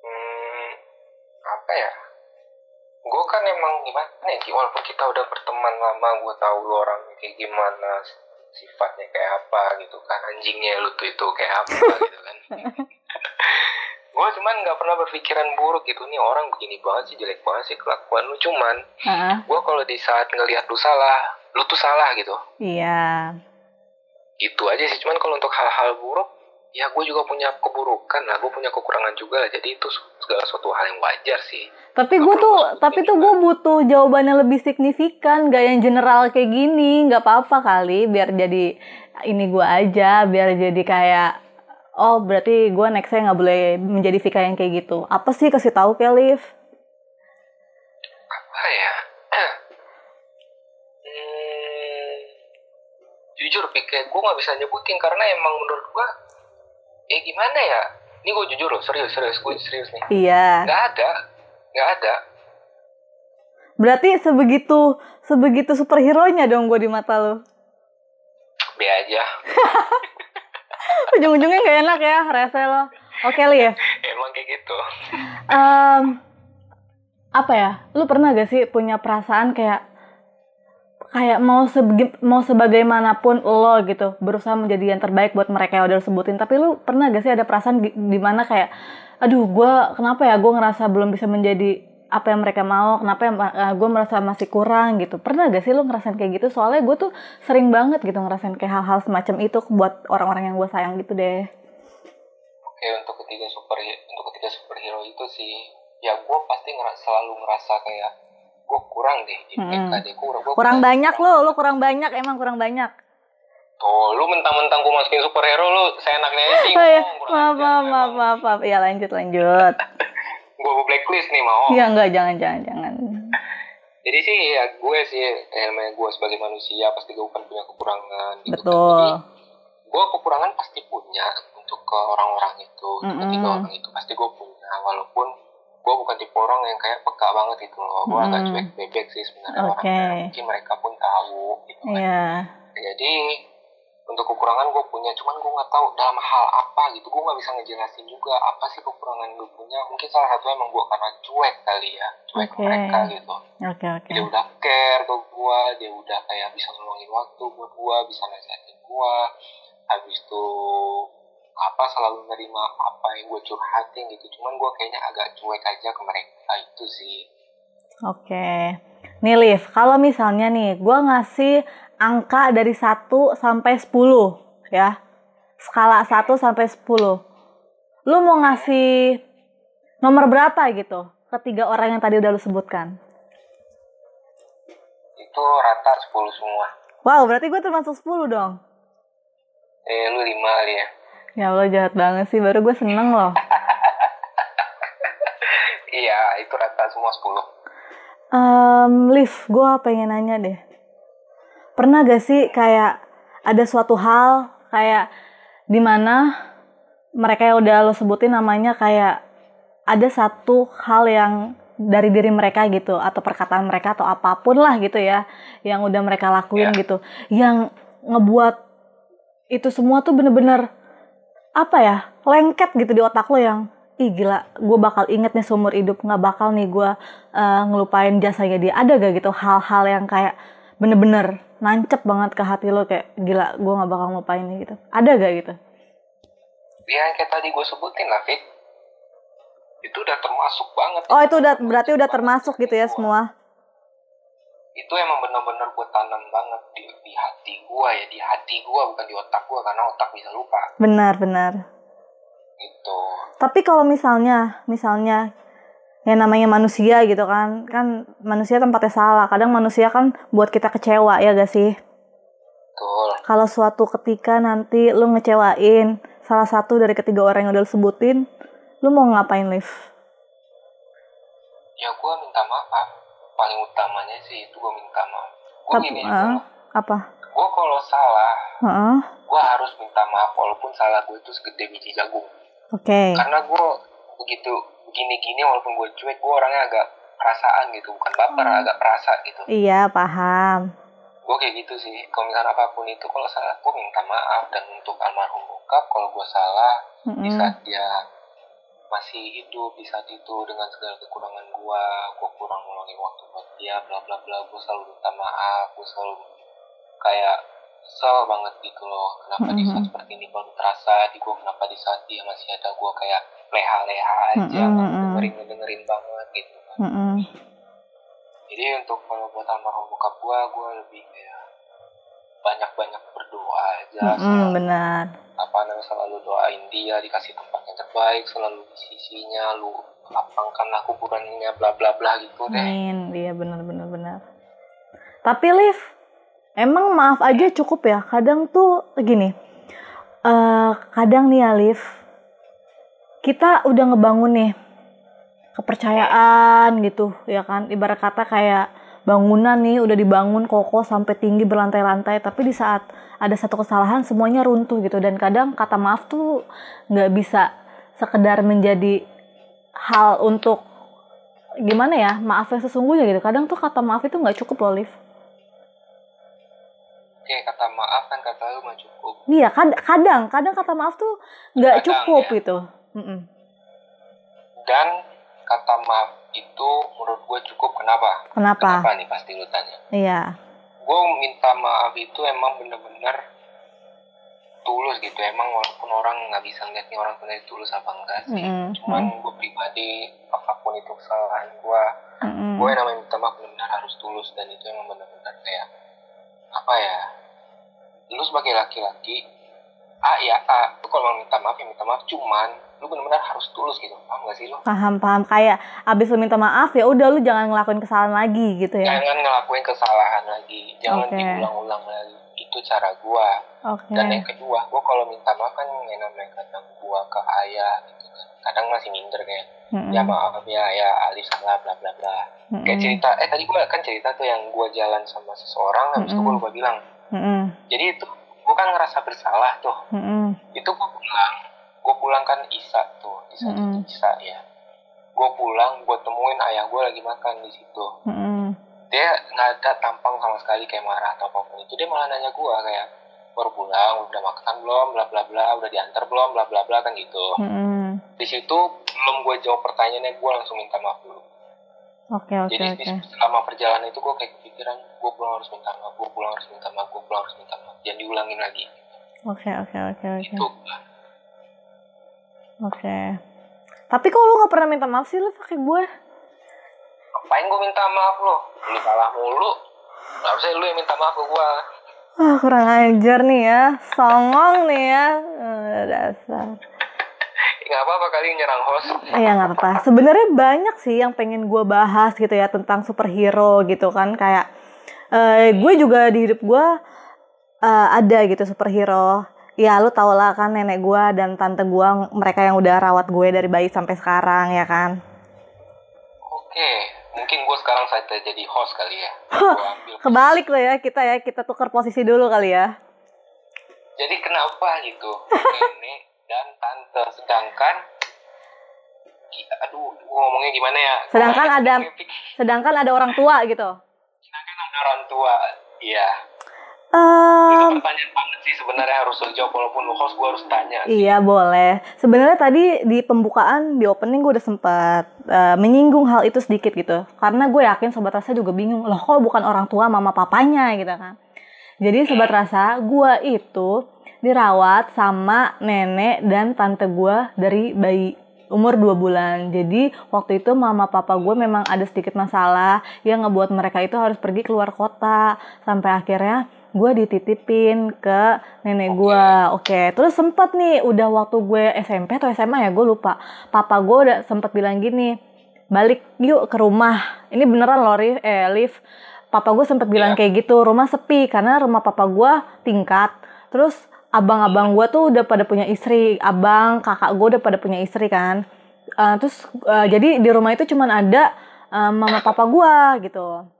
[SPEAKER 2] Hmm, apa ya? Gue kan emang gimana ya, walaupun kita udah berteman lama, gue tahu lo orang kayak gimana, sifatnya kayak apa gitu kan, anjingnya lu tuh itu kayak apa gitu kan. [LAUGHS] gue cuman nggak pernah berpikiran buruk gitu nih orang begini banget sih jelek banget sih kelakuan lu cuman uh -huh. gue kalau di saat ngelihat lu salah lu tuh salah gitu.
[SPEAKER 1] Iya.
[SPEAKER 2] Itu aja sih cuman kalau untuk hal-hal buruk ya gue juga punya keburukan lah gue punya kekurangan juga lah. Jadi itu segala suatu hal yang wajar sih.
[SPEAKER 1] Tapi gue tuh tapi tuh gue butuh jawabannya lebih signifikan gak yang general kayak gini. Nggak apa-apa kali biar jadi ini gue aja biar jadi kayak oh berarti gue nextnya nggak boleh menjadi Vika yang kayak gitu. Apa sih kasih tahu Kelif
[SPEAKER 2] apa ya jujur pikir gue nggak bisa nyebutin karena emang menurut gue eh gimana ya? Ini gue jujur loh serius serius gue serius nih.
[SPEAKER 1] Iya.
[SPEAKER 2] Nggak ada nggak ada.
[SPEAKER 1] Berarti sebegitu sebegitu superhero nya dong gue di mata lo
[SPEAKER 2] be aja. [LAUGHS]
[SPEAKER 1] Ujung-ujungnya gak enak ya rese lo. Oke li ya? [LAUGHS]
[SPEAKER 2] Emang kayak gitu.
[SPEAKER 1] Um, apa ya? Lu pernah gak sih punya perasaan kayak kayak mau sebe mau sebagaimanapun lo gitu berusaha menjadi yang terbaik buat mereka yang udah sebutin. Tapi lu pernah gak sih ada perasaan di mana kayak aduh gue kenapa ya gue ngerasa belum bisa menjadi apa yang mereka mau? Kenapa uh, eh, gue merasa masih kurang? Gitu. Pernah gak sih lu ngerasain kayak gitu? Soalnya gue tuh sering banget gitu ngerasain kayak hal-hal semacam itu buat orang-orang yang gue sayang gitu deh.
[SPEAKER 2] Oke untuk ketiga super untuk ketiga superhero itu sih ya gue pasti ngerasa, selalu ngerasa kayak gue kurang deh di hmm. deh kurang
[SPEAKER 1] gua kurang banyak lo lo kurang banyak emang kurang banyak
[SPEAKER 2] Tuh, lu mentang-mentang gue masukin superhero lu seenaknya aja [LAUGHS] sih.
[SPEAKER 1] Oh, iya. maaf, maaf, maaf, maaf, maaf. Ya lanjut, lanjut. [LAUGHS]
[SPEAKER 2] gue blacklist nih mau.
[SPEAKER 1] Iya enggak, jangan, jangan, jangan.
[SPEAKER 2] Jadi sih ya gue sih, namanya gue sebagai manusia pasti gue kan punya kekurangan.
[SPEAKER 1] Gitu Betul. Kan.
[SPEAKER 2] gue kekurangan pasti punya untuk ke orang-orang itu, mm -hmm. ketiga orang itu pasti gue punya. Walaupun gue bukan tipe orang yang kayak peka banget gitu loh gue hmm. agak cuek bebek sih sebenarnya okay. orang mungkin mereka pun tahu gitu kan
[SPEAKER 1] yeah.
[SPEAKER 2] jadi untuk kekurangan gue punya cuman gue nggak tahu dalam hal apa gitu gue nggak bisa ngejelasin juga apa sih kekurangan gue punya mungkin salah satu emang gue karena cuek kali ya cuek okay. mereka gitu
[SPEAKER 1] okay, okay.
[SPEAKER 2] dia udah care ke gue dia udah kayak bisa ngeluangin waktu buat gue bisa nasihatin gue habis itu apa selalu nerima apa yang gue curhatin gitu. Cuman gue kayaknya agak cuek aja ke mereka itu sih.
[SPEAKER 1] Oke. Okay. nih Liv kalau misalnya nih gue ngasih angka dari 1 sampai 10 ya. Skala 1 sampai 10 lu mau ngasih nomor berapa gitu ketiga orang yang tadi udah lu sebutkan?
[SPEAKER 2] Itu rata 10 semua.
[SPEAKER 1] Wow berarti gue termasuk 10 dong.
[SPEAKER 2] Eh lu 5 kali ya
[SPEAKER 1] Ya Allah jahat banget sih, baru gue seneng loh.
[SPEAKER 2] iya, itu rata semua 10.
[SPEAKER 1] Um, Liv, gue pengen nanya deh. Pernah gak sih kayak ada suatu hal kayak di mana mereka yang udah lo sebutin namanya kayak ada satu hal yang dari diri mereka gitu atau perkataan mereka atau apa pun lah gitu ya yang udah mereka lakuin yeah. gitu yang ngebuat itu semua tuh bener-bener apa ya lengket gitu di otak lo yang ih gila gue bakal inget nih seumur hidup nggak bakal nih gue uh, ngelupain jasanya dia. Ada gak gitu hal-hal yang kayak bener-bener nancep banget ke hati lo kayak gila gue nggak bakal ngelupain nih gitu. Ada gak gitu?
[SPEAKER 2] Ya kayak tadi gue sebutin lah itu udah termasuk banget.
[SPEAKER 1] Oh itu udah berarti udah termasuk gitu ya semua
[SPEAKER 2] itu emang bener-bener gue tanam banget di, di hati gue ya di hati gue bukan di otak gue karena otak bisa lupa.
[SPEAKER 1] Benar benar.
[SPEAKER 2] Gitu.
[SPEAKER 1] Tapi kalau misalnya misalnya yang namanya manusia gitu kan kan manusia tempatnya salah. Kadang manusia kan buat kita kecewa ya gak sih?
[SPEAKER 2] Betul.
[SPEAKER 1] kalau suatu ketika nanti lu ngecewain salah satu dari ketiga orang yang udah lu sebutin lu mau ngapain Liv?
[SPEAKER 2] ya gue minta maaf paling utamanya sih itu gue minta maaf gue gini
[SPEAKER 1] uh, apa
[SPEAKER 2] gue kalau salah
[SPEAKER 1] uh -uh.
[SPEAKER 2] gue harus minta maaf walaupun salah gue itu segede biji jagung
[SPEAKER 1] Oke. Okay.
[SPEAKER 2] Karena gue begitu gini-gini walaupun gue cuek, gue orangnya agak perasaan gitu, bukan baper, hmm. agak perasa gitu.
[SPEAKER 1] Iya, paham.
[SPEAKER 2] Gue kayak gitu sih. Kalau misalnya apa pun itu, kalau salah gue minta maaf dan untuk almarhum bokap, kalau gue salah mm-hmm. di saat dia masih hidup di saat itu dengan segala kekurangan gue, gue kurang meluangin waktu buat dia, bla bla bla, gue selalu minta maaf, gue selalu kayak kesel banget gitu loh kenapa mm-hmm. di saat seperti ini baru terasa di gue kenapa di saat dia masih ada gue kayak leha-leha aja mm-hmm. dengerin dengerin banget gitu kan mm-hmm. jadi untuk kalau buat almarhum bokap gue gue lebih kayak banyak-banyak berdoa aja
[SPEAKER 1] mm-hmm, selalu, benar
[SPEAKER 2] apa namanya selalu doain dia dikasih tempat yang terbaik selalu di sisinya lu lapangkanlah kuburannya bla bla bla gitu deh
[SPEAKER 1] Amin, iya benar benar benar tapi Liv Emang maaf aja cukup ya. Kadang tuh gini. Uh, kadang nih Alif, kita udah ngebangun nih kepercayaan gitu ya kan. Ibarat kata kayak bangunan nih udah dibangun kokoh sampai tinggi berlantai-lantai tapi di saat ada satu kesalahan semuanya runtuh gitu dan kadang kata maaf tuh nggak bisa sekedar menjadi hal untuk gimana ya maaf yang sesungguhnya gitu kadang tuh kata maaf itu nggak cukup loh Liv
[SPEAKER 2] Oke, kata maaf kan kata lu nggak cukup.
[SPEAKER 1] Iya, kadang, kadang kata maaf tuh nggak cukup ya. gitu. Mm -mm.
[SPEAKER 2] Dan kata maaf itu menurut gue cukup kenapa?
[SPEAKER 1] Kenapa?
[SPEAKER 2] Kenapa nih pasti lu tanya.
[SPEAKER 1] Iya.
[SPEAKER 2] Gue minta maaf itu emang bener-bener tulus gitu. Emang walaupun orang nggak bisa ngeliat nih orang sebenarnya tulus apa enggak sih. Mm -hmm. Cuman gue pribadi apa pun itu kesalahan gue, mm -hmm. gue yang namanya minta maaf benar harus tulus dan itu emang benar-benar kayak apa ya lu sebagai laki-laki A ya A lu kalau mau minta maaf ya minta maaf cuman lu benar-benar harus tulus gitu paham gak sih lu
[SPEAKER 1] paham paham kayak abis lu minta maaf ya udah lu jangan ngelakuin kesalahan lagi gitu ya
[SPEAKER 2] jangan ngelakuin kesalahan lagi jangan okay. diulang-ulang lagi itu cara gua okay. dan yang kedua gua kalau minta maaf kan yang namanya kadang gua ke ayah gitu kan kadang masih minder kayak mm-hmm. ya maaf ya ya Ali salah bla bla bla mm-hmm. kayak cerita eh tadi gue kan cerita tuh yang gue jalan sama seseorang habis mm-hmm. itu gue lupa bilang mm-hmm. jadi itu gue kan ngerasa bersalah tuh mm-hmm. itu gue pulang gue pulang kan Isa tuh di saat mm-hmm. Isa ya. Gue pulang gue temuin ayah gue lagi makan di situ. Mm-hmm. dia nggak ada tampang sama sekali kayak marah atau apa pun itu. Dia malah nanya gue kayak baru pulang udah makan belum? Bla bla bla udah diantar belum? Bla bla bla kan gitu. Mm-hmm. di situ belum gue jawab pertanyaannya gue langsung minta maaf dulu.
[SPEAKER 1] Oke okay, oke okay,
[SPEAKER 2] jadi okay. selama perjalanan itu gue kayak kepikiran gue pulang harus minta maaf gue pulang harus minta maaf gue pulang harus minta maaf. Jangan diulangin lagi.
[SPEAKER 1] Oke oke oke oke.
[SPEAKER 2] Itu
[SPEAKER 1] oke tapi kok lu gak pernah minta maaf sih lu pakai gue
[SPEAKER 2] ngapain gue minta maaf lo lu salah mulu harusnya lu yang minta maaf ke gue
[SPEAKER 1] Wah, kurang ajar nih ya. Songong nih ya. Uh, dasar.
[SPEAKER 2] Gak apa-apa kali nyerang host.
[SPEAKER 1] Iya gak apa-apa. Sebenarnya banyak sih yang pengen gue bahas gitu ya tentang superhero gitu kan. Kayak uh, gue juga di hidup gue uh, ada gitu superhero ya lu tau lah kan nenek gue dan tante gue mereka yang udah rawat gue dari bayi sampai sekarang ya kan?
[SPEAKER 2] Oke mungkin gue sekarang saja jadi host kali ya. Ambil
[SPEAKER 1] kebalik loh ya kita ya kita tuker posisi dulu kali ya.
[SPEAKER 2] Jadi kenapa gitu? [LAUGHS] Nenek dan tante sedangkan aduh gue ngomongnya gimana ya?
[SPEAKER 1] Sedangkan ada sedangkan ada orang tua gitu.
[SPEAKER 2] Sedangkan ada orang tua iya
[SPEAKER 1] Um,
[SPEAKER 2] itu pertanyaan banget sih sebenarnya harus lo jawab walaupun lo host gue harus tanya.
[SPEAKER 1] Iya boleh. Sebenarnya tadi di pembukaan di opening gue udah sempat uh, menyinggung hal itu sedikit gitu. Karena gue yakin sobat rasa juga bingung loh kok bukan orang tua mama papanya gitu kan. Jadi sobat rasa gue itu dirawat sama nenek dan tante gue dari bayi umur 2 bulan. Jadi waktu itu mama papa gue memang ada sedikit masalah yang ngebuat mereka itu harus pergi keluar kota sampai akhirnya gue dititipin ke nenek gue. Oke, okay. terus sempet nih udah waktu gue SMP atau SMA ya gue lupa. Papa gue udah sempet bilang gini, balik yuk ke rumah. Ini beneran loh, eh Liv. Papa gue sempet bilang yeah. kayak gitu, rumah sepi karena rumah papa gue tingkat. Terus abang-abang gue tuh udah pada punya istri, abang, kakak gue udah pada punya istri kan. Uh, terus uh, jadi di rumah itu cuman ada uh, mama papa gue gitu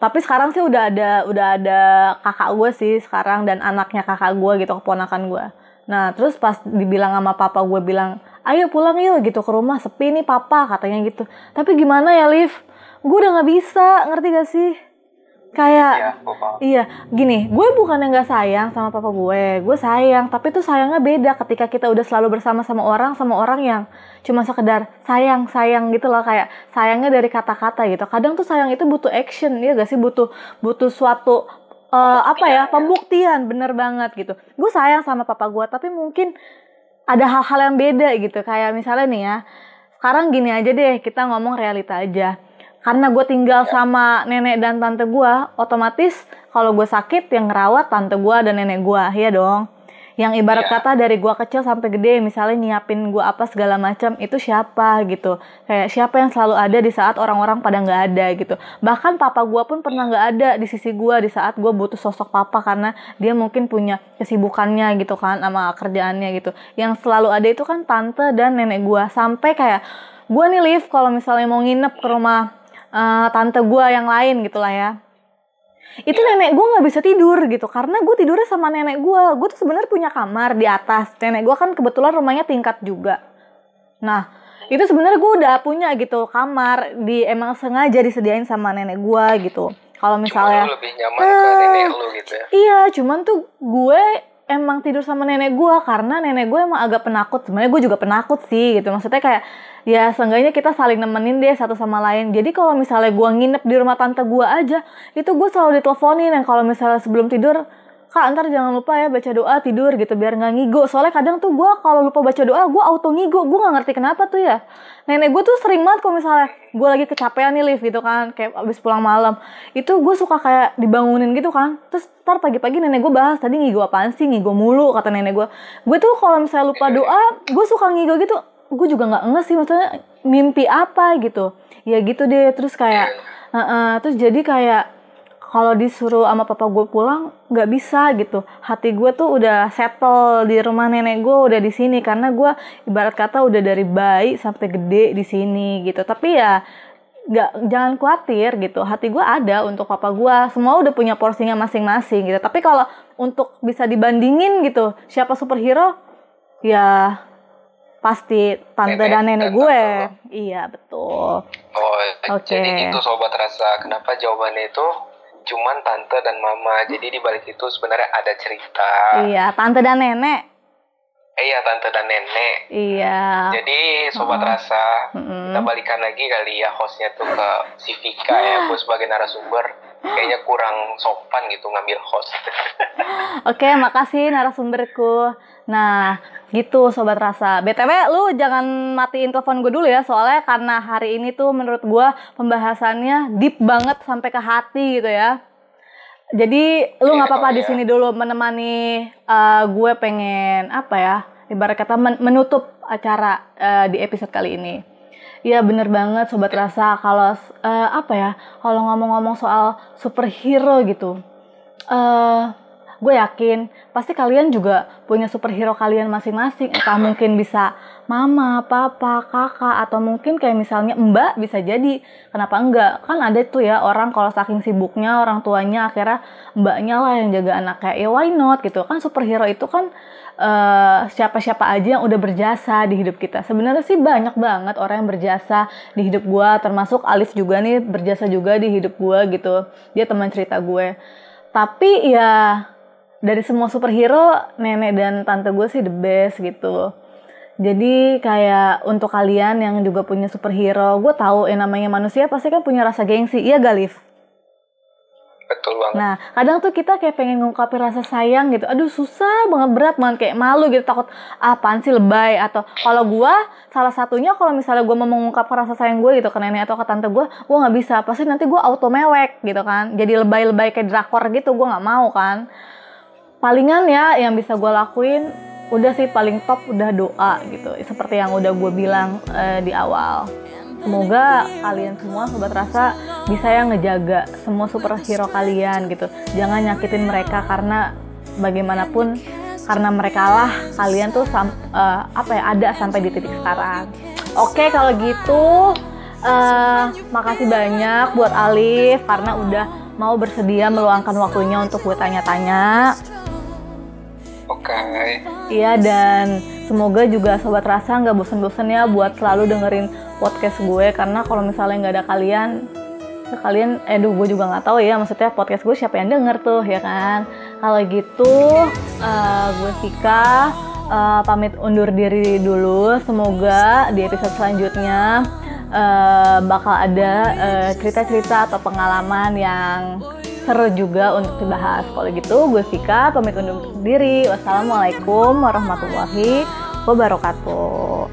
[SPEAKER 1] tapi sekarang sih udah ada udah ada kakak gue sih sekarang dan anaknya kakak gue gitu keponakan gue nah terus pas dibilang sama papa gue bilang ayo pulang yuk gitu ke rumah sepi nih papa katanya gitu. Tapi gimana ya Liv? Gue udah nggak bisa ngerti gak sih kayak
[SPEAKER 2] ya,
[SPEAKER 1] iya gini gue bukan yang nggak sayang sama papa gue gue sayang tapi tuh sayangnya beda ketika kita udah selalu bersama sama orang sama orang yang cuma sekedar sayang sayang gitu loh kayak sayangnya dari kata-kata gitu. Kadang tuh sayang itu butuh action ya gak sih? Butuh butuh suatu uh, apa ya. Pembuktian bener banget gitu. Gue sayang sama papa gue tapi mungkin ada hal-hal yang beda gitu. Kayak misalnya nih ya sekarang gini aja deh kita ngomong realita aja karena gue tinggal ya. sama nenek dan tante gue, otomatis kalau gue sakit yang ngerawat tante gue dan nenek gue, ya dong. Yang ibarat ya. kata dari gue kecil sampai gede, misalnya nyiapin gue apa segala macam, itu siapa gitu. Kayak siapa yang selalu ada di saat orang-orang pada nggak ada gitu. Bahkan papa gue pun pernah nggak ada di sisi gue di saat gue butuh sosok papa karena dia mungkin punya kesibukannya gitu kan sama kerjaannya gitu. Yang selalu ada itu kan tante dan nenek gue. Sampai kayak gue nih live kalau misalnya mau nginep ke rumah uh, tante gue yang lain gitulah ya. Itu yeah. nenek gue nggak bisa tidur gitu karena gue tidurnya sama nenek gue gue tuh sebenarnya punya kamar di atas. Nenek gue kan kebetulan rumahnya tingkat juga. Nah itu sebenarnya gue udah punya gitu kamar di emang sengaja disediain sama nenek gue gitu. Kalau misalnya
[SPEAKER 2] lebih nyaman ke nenek lu gitu ya?
[SPEAKER 1] Iya cuman tuh gue emang tidur sama nenek gue karena nenek gue emang agak penakut. Sebenarnya gue juga penakut sih gitu. Maksudnya kayak ya seenggaknya kita saling nemenin deh satu sama lain. Jadi kalau misalnya gue nginep di rumah tante gue aja itu gue selalu diteleponin. Dan kalau misalnya sebelum tidur kak ntar jangan lupa ya baca doa tidur gitu biar nggak ngigo. Soalnya kadang tuh gue kalau lupa baca doa gue auto ngigo gue nggak ngerti kenapa tuh ya. Nenek gue tuh sering banget kalau misalnya gue lagi kecapean nih lift gitu kan kayak abis pulang malam. Itu gue suka kayak dibangunin gitu kan. Terus ntar pagi-pagi nenek gue bahas tadi ngigo apaan sih? Ngigo mulu kata nenek gue gue tuh kalau misalnya lupa doa gue suka ngigo gitu gue juga nggak nges sih maksudnya mimpi apa gitu. Ya gitu deh terus kayak uh, uh, terus jadi kayak kalau disuruh sama papa gue pulang nggak bisa gitu. Hati gue tuh udah settle di rumah nenek gue udah di sini karena gue ibarat kata udah dari bayi sampai gede di sini gitu. Tapi ya nggak jangan khawatir gitu. Hati gue ada untuk papa gue semua udah punya porsinya masing-masing gitu. Tapi kalau untuk bisa dibandingin gitu siapa superhero? Ya pasti tante nenek dan nenek gue. Iya betul.
[SPEAKER 2] Oh, okay. jadi itu sobat rasa. Kenapa jawabannya itu cuman tante dan mama. Jadi di balik itu sebenarnya ada cerita.
[SPEAKER 1] Iya, tante dan nenek.
[SPEAKER 2] Eh, iya, tante dan nenek.
[SPEAKER 1] Iya.
[SPEAKER 2] Jadi sobat oh. rasa, mm-hmm. kita balikan lagi kali ya hostnya tuh ke si Vika ya, [LAUGHS] gue sebagai narasumber. Kayaknya kurang sopan gitu ngambil host.
[SPEAKER 1] Oke, makasih narasumberku. Nah, gitu sobat rasa. BTW lu jangan matiin telepon gue dulu ya, soalnya karena hari ini tuh menurut gue pembahasannya deep banget sampai ke hati gitu ya. Jadi lu nggak apa-apa di sini dulu menemani uh, gue pengen apa ya? Ibarat kata menutup acara uh, di episode kali ini. Iya bener banget sobat rasa kalau uh, apa ya kalau ngomong-ngomong soal superhero gitu. Uh, gue yakin pasti kalian juga punya superhero kalian masing-masing. Entah [LAUGHS] mungkin bisa mama, papa, kakak atau mungkin kayak misalnya mbak bisa jadi. Kenapa enggak? Kan ada tuh ya orang kalau saking sibuknya orang tuanya akhirnya mbaknya lah yang jaga anaknya. Ya why not gitu? Kan superhero itu kan uh, siapa-siapa aja yang udah berjasa di hidup kita. Sebenarnya sih banyak banget orang yang berjasa di hidup gue termasuk Alif juga nih berjasa juga di hidup gue gitu. Dia teman cerita gue. Tapi ya dari semua superhero nenek dan tante gue sih the best gitu. Jadi kayak untuk kalian yang juga punya superhero gue tahu yang namanya manusia pasti kan punya rasa gengsi iya Galif
[SPEAKER 2] betul banget.
[SPEAKER 1] Nah kadang tuh kita kayak pengen ngungkapin rasa sayang gitu. Aduh susah banget berat banget kayak malu gitu takut ah, apaan sih lebay? Atau kalau gue salah satunya kalau misalnya gue mau mengungkapkan rasa sayang gue gitu ke nenek atau ke tante gue gue nggak bisa. Pasti nanti gue auto mewek gitu kan. Jadi lebay-lebay kayak drakor gitu gue nggak mau kan palingan ya yang bisa gue lakuin udah sih paling top udah doa gitu. Seperti yang udah gue bilang uh, di awal. Semoga kalian semua sobat rasa bisa yang ngejaga semua superhero kalian gitu. Jangan nyakitin mereka karena bagaimanapun karena mereka lah kalian tuh sam, uh, apa ya ada sampai di titik sekarang. Oke kalau gitu uh, makasih banyak buat Alif karena udah mau bersedia meluangkan waktunya untuk gue tanya-tanya
[SPEAKER 2] Oke. Okay.
[SPEAKER 1] Iya dan semoga juga sobat rasa nggak bosen-bosen ya buat selalu dengerin podcast gue karena kalau misalnya nggak ada kalian kalian eh gue juga nggak tahu ya maksudnya podcast gue siapa yang denger tuh ya kan kalau gitu uh, gue Vika uh, pamit undur diri dulu semoga di episode selanjutnya uh, bakal ada cerita-cerita uh, atau pengalaman yang seru juga untuk dibahas. Kalau gitu, gue Vika pamit undur diri. Wassalamualaikum warahmatullahi wabarakatuh.